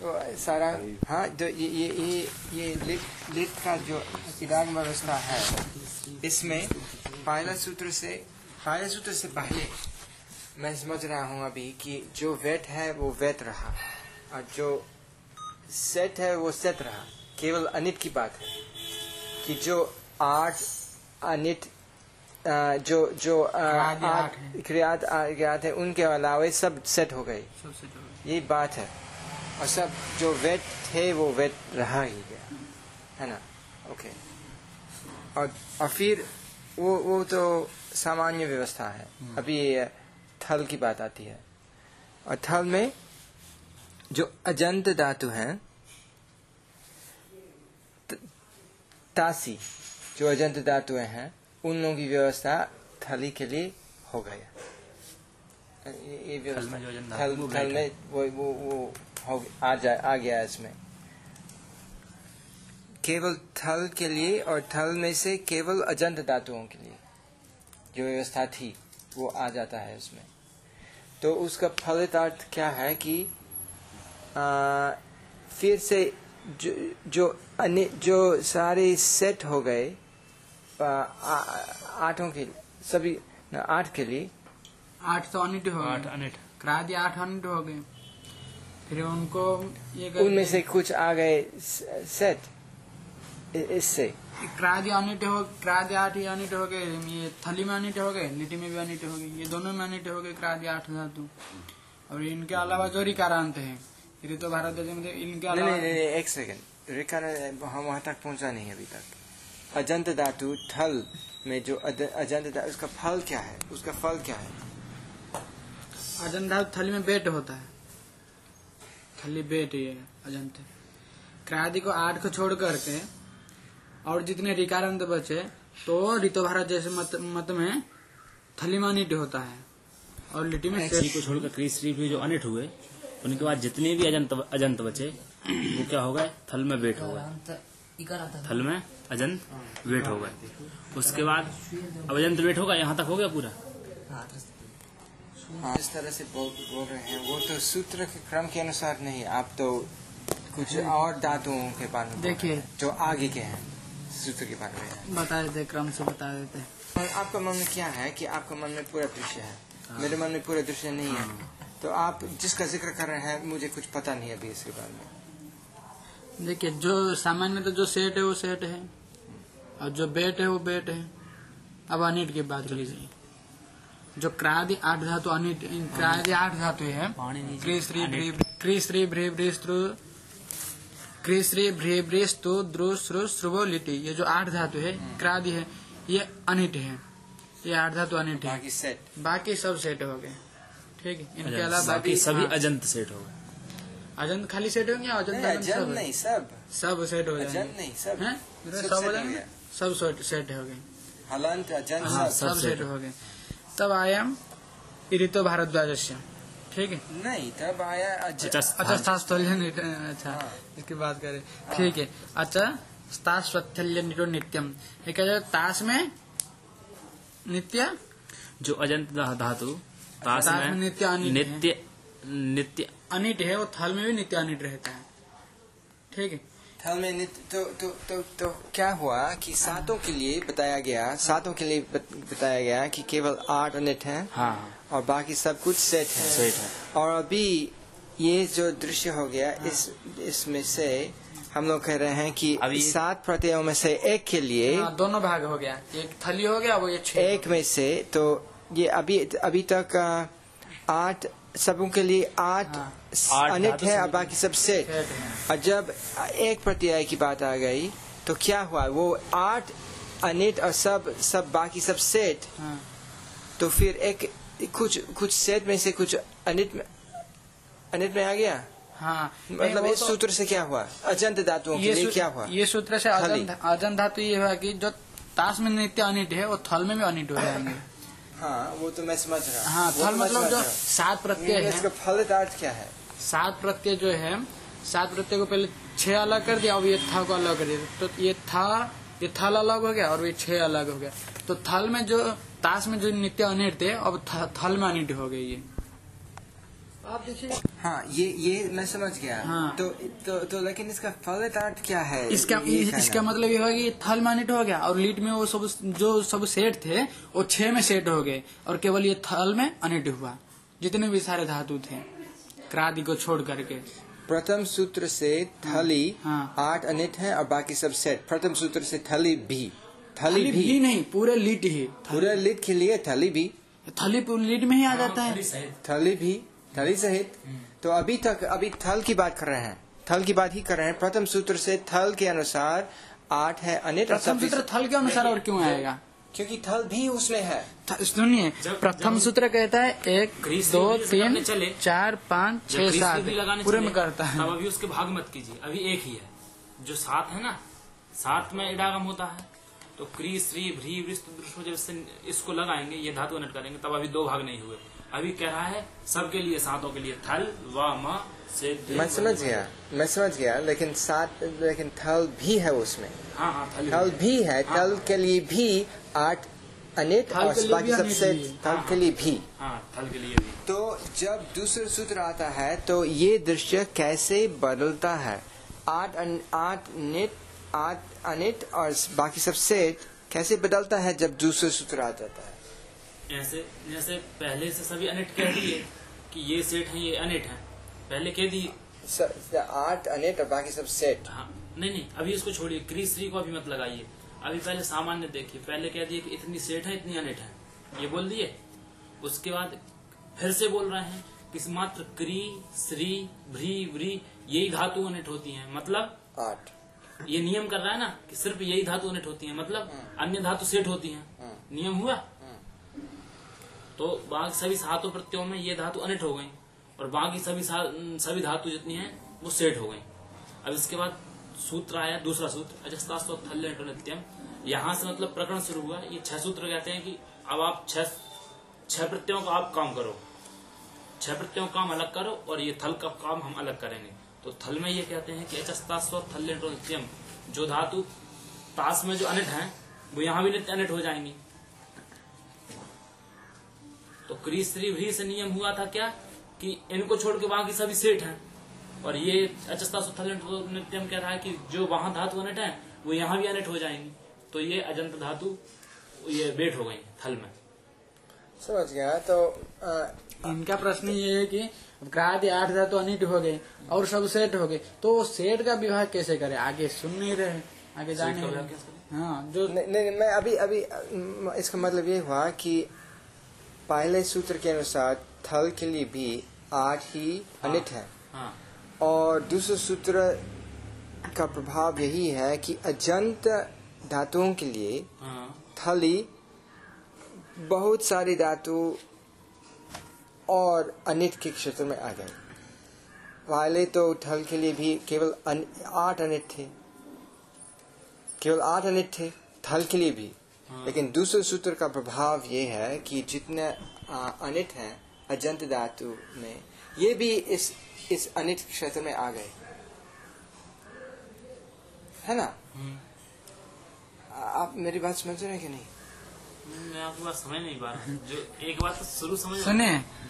तो सारा हाँ तो ये ये ये ये लिट लिट का जो इराक व्यवस्था है इसमें पहला सूत्र से पहले सूत्र से पहले मैं समझ रहा हूँ अभी कि जो वेट है वो वेट रहा और जो सेट है वो सेट रहा। केवल अनिट की बात है कि जो आठ अनिट जो जो आठ क्रियात है। उनके अलावा सब सेट हो गए। जो यही बात है। और सब जो वेट थे वो वेट रहा ही गया। है ना? ओके और और फिर वो वो तो सामान्य व्यवस्था है। अभी थल की बात आती है। और थल में जो अजंत धातु है तासी जो अजंत धातुएँ हैं उन लोगों की व्यवस्था थली के लिए हो गया। ये व्यवस्था में जो थल थल में वो वो वो हो आ जा आ गया इसमें। केवल थल के लिए और थल में से केवल अजंत धातुओं के लिए जो व्यवस्था थी वो आ जाता है उसमें तो उसका फलित अर्थ क्या है कि आ, फिर से जो जो अन्य जो सारे सेट हो गए आठों के सभी आठ के लिए। आठ तो अनिट हो आठ गए अनिट। क्रादि आठ अनिट हो गए। फिर उनको ये उनमें से कुछ आ गए सेट इससे। अनिट हो क्रादि आठ ही अनिट हो गए ये थली में अनिट हो गए लिटी में भी अनिट हो गए ये दोनों में अनिट हो गए आठ धातु और इनके अलावा जो रिकारांत है ऋतु भारत देश में इनके अलावा नहीं नहीं एक सेकंड रेखा हम वहाँ तक पहुँचा नहीं अभी तक। अजंत धातु थल में जो अजंत धातु उसका फल क्या है? उसका फल क्या है? अजंत धातु थली में बेट होता है। थली बेट ये अजंत क्रादि को आठ को छोड़ करके और जितने रिकारांत बचे तो ऋतु भारत जैसे मत, मत में थली में होता है। और लिटी में को छोड़कर क्रीस श्री भी जो अनिट हुए उनके बाद जितने भी अजंत अजंत बचे वो क्या हो गए? थल में वेट हो गए। थल में अजंत वेट हो गए। उसके बाद अब अजंत वेट होगा? यहाँ तक हो गया पूरा? जिस तरह से बोल बोल रहे हैं। वो तो सूत्र के क्रम के अनुसार नहीं आप तो कुछ और धातुओं के बारे में देखिए। जो आगे के हैं सूत्र के बारे में। बता देते क्रम से बता देते। और आपका मन में क्या है कि आपका मन में पूरा दृश्य है? मेरे मन में पूरा दृश्य नहीं है। तो आप जिसका ज़िक्र कर रहे हैं मुझे कुछ पता नहीं है अभी इसके बारे में। देखिए जो सामान्य तो जो सेट है वो सेट है। और जो बेट है वो बेट है। अब अनिट की बात लीजिए जो क्रादि आठ धातु अनिट क्रादि आठ धातु है। क्रिश्री क्रिश्री भ्री भ्रीस्तु क्रिश्री भ्री भ्रीस्तु द्रु श्रु श्रुवो लिटि ये जो आठ धातु है क्रादि है ये अनिट है। ये आठ धातु अनिट है। बाकी सेट बाकी सब सेट हो गए। ठीक है। इनके अलावा बाकी सभी हाँ, अजंत सेट हो गए। अजंत खाली सेट होंगे या अजंत नहीं सब? नहीं सब। सब सेट हो अजंत जाएँगे नहीं सब हैं? सब सब हो सेट हो जाएँगे सब सेट सेट हो गए। हलंत अजंत हाँ सब सेट हो गए। तब आया ऋतु भारद्वाज ठीक है? नहीं तब आया अच्छा अच्छा स्थास्थल्य अच्छा हाँ। इसकी बात करें। ठीक है। अच्छा निटो नित्यम। ये क्या है ताश में नित्य? जो अजंत धातु ताश ताश में में नित्य नित्य नित्य अनिट है वो थल में भी नित्य अनिट रहता है। ठीक है। थल में नित्य तो तो तो तो क्या हुआ कि सातों के लिए बताया गया सातों के लिए बताया गया कि केवल आठ अनिट है हाँ। और बाकी सब कुछ सेट है। सेट है। और अभी ये जो दृश्य हो गया हाँ। इस इसमें से हम लोग कह रहे हैं कि अभी- सात प्रत्ययों में से एक के लिए हाँ, दोनों भाग हो गया। एक थली हो गया वो ये एक में से तो ये अभी अभी तक आठ सबों के लिए आठ हाँ। अनिट है और बाकी सब सेट और जब एक प्रत्यय की बात आ गई तो क्या हुआ? वो आठ अनिट और सब सब बाकी सब सेट हाँ। तो फिर एक कुछ कुछ सेट में से कुछ अनिट में अनिट में आ गया? हाँ। मतलब इस तो- सूत्र से क्या हुआ? अजंत धातुओं के लिए क्या हुआ? ये सूत्र से अजंत धातु ये हुआ कि जो ताश में नित्य अनिट है वो थल में भी अनिट हो जाएँगे। हाँ वो तो मैं समझ रहा हूँ। हाँ तो मैं मतलब जो सात प्रत्यय है। इसका फल अर्थ क्या है? सात प्रत्यय जो है सात प्रत्यय को पहले छह अलग कर दिया और ये था को अलग कर दिया। तो ये था ये थल अलग हो गया और ये छह अलग हो गया। तो थल में जो ताश में जो नित्य अनिट थे अब थल में अनिट हो गए ये। आप देखिए हाँ ये ये मैं समझ गया। हाँ। तो, तो तो लेकिन इसका फलितार्थ क्या है? इसका ये इस। इसका मतलब ये हुआ कि थल मानिट हो गया और लीट में वो सब जो सब सेट थे वो छह में सेट हो गए और केवल ये थल में अनिट हुआ जितने भी सारे धातु थे क्रादि को छोड़ करके। प्रथम सूत्र से थली हाँ। आठ अनिट है और बाकी सब सेट। प्रथम सूत्र से थली भी। थली थली भी। भी नहीं पूरे लीट ही। पूरे लिट के लिए थली भी। थली पूरे लीट में ही आ जाता है। थली भी। थली सहित तो अभी तक अभी थल की बात कर रहे हैं। थल की बात ही कर रहे हैं। प्रथम सूत्र से थल के अनुसार आठ है और प्रथम सूत्र थल के अनुसार और क्यों आएगा? क्योंकि थल भी उसमें है। सुनिए प्रथम सूत्र कहता है एक दो तीन चले, चार पाँच छह सात लगाने पूरे में करता है। तब अभी उसके भाग मत कीजिए। अभी एक ही है। जो सात है ना सात में इडागम होता है। तो क्री श्री भ्री वृष्ट दृष्टो जब इसको लगाएँगे ये धातु अनट करेंगे तब अभी दो भाग नहीं हुए। अभी कह रहा है सबके लिए सातों के लिए थल व म से मैं समझ गया मैं समझ गया लेकिन सात लेकिन थल भी है उसमें। हाँ हाँ थल थल भी है थल के लिए भी आठ अनिट थल और बाकी भी सब अनिट सेट भी है। थल के लिए भी। हाँ थल के लिए भी। तो जब दूसरा सूत्र आता है तो ये दृश्य कैसे बदलता है? आठ आठ निट आठ अनिट और बाकी सबसे कैसे बदलता है जब दूसरा सूत्र आ जाता है? ऐसे जैसे पहले से सभी अनिट कह दिए कि ये सेट है ये अनिट है। पहले कह दिए। आठ अनिट और बाकी सब सेट हाँ नहीं नहीं अभी इसको छोड़िए क्रीज श्री को अभी मत लगाइए। अभी पहले सामान्य देखिए पहले कह दिए कि इतनी सेठ है इतनी अनिट है। ये बोल दिए। उसके बाद फिर से बोल रहे हैं कि मात्र क्री श्री भ्री व्री यही धातु अनिट होती हैं। मतलब? आठ। ये नियम कर रहा है ना कि सिर्फ़ यही धातु अनिट होती है। मतलब? अन्य धातु सेठ होती है। नियम हुआ? तो बाकी सभी सातों प्रत्ययों में ये धातु अनिट हो गई, और बाकी सभी सभी धातु जितनी है, वो सेठ हो गई। अब इसके बाद सूत्र आया, दूसरा सूत्र, अजस्तास्व थल्य नित्यम यहाँ से मतलब प्रकरण शुरू हुआ, ये छह सूत्र कहते हैं कि अब आप छह प्रत्ययों का आप काम करो। छह प्रत्ययों का काम अलग करो, और ये थल का काम हम अलग करेंगे। तो थल में ये कहते हैं कि अचस्तास्व नित्यम जो धातु तास में जो अनिट है, वो यहाँ भी नित्य अनिट हो जाएँगी। तो क्री स्त्री भी से नियम हुआ था क्या कि इनको छोड़ के बाकी सभी सेठ हैं? और ये अचस्ता सुथल नित्यम कह रहा है कि जो वहाँ धातु अनट है वो यहाँ भी अनट हो जाएँगी। तो ये अजंत धातु ये बेट हो गई थल में। समझ गया तो आ, इनका प्रश्न ये है कि क्रादि आठ धातु अनिट हो गए और सब सेट हो गए तो सेट का विवाह कैसे करे? आगे सुन नहीं रहे आगे जा सेट नहीं का विवाह रहे कैसे करें? हाँ जो नहीं नहीं मैं अभी अभी इसका मतलब ये हुआ कि पहले सूत्र के अनुसार थल के लिए भी आठ ही अनिट है। हाँ। और दूसरे सूत्र का प्रभाव यही है कि अजंत धातुओं के लिए हाँ। थली बहुत सारी धातु और अनिट के क्षेत्र में आ गए। पहले तो थल के लिए भी केवल आठ अनिट थे। केवल आठ अनिट थे थल के लिए भी। हाँ। लेकिन दूसरे सूत्र का प्रभाव ये है कि जितने अनिट हैं अजंत धातु में ये भी इस इस अनिट क्षेत्र में आ गए। है ना? हम्म। आप मेरी बात समझ रहे हैं कि नहीं? मैं आपकी बात समझ नहीं पा रहा। जो एक बात तो शुरू समझ सुने।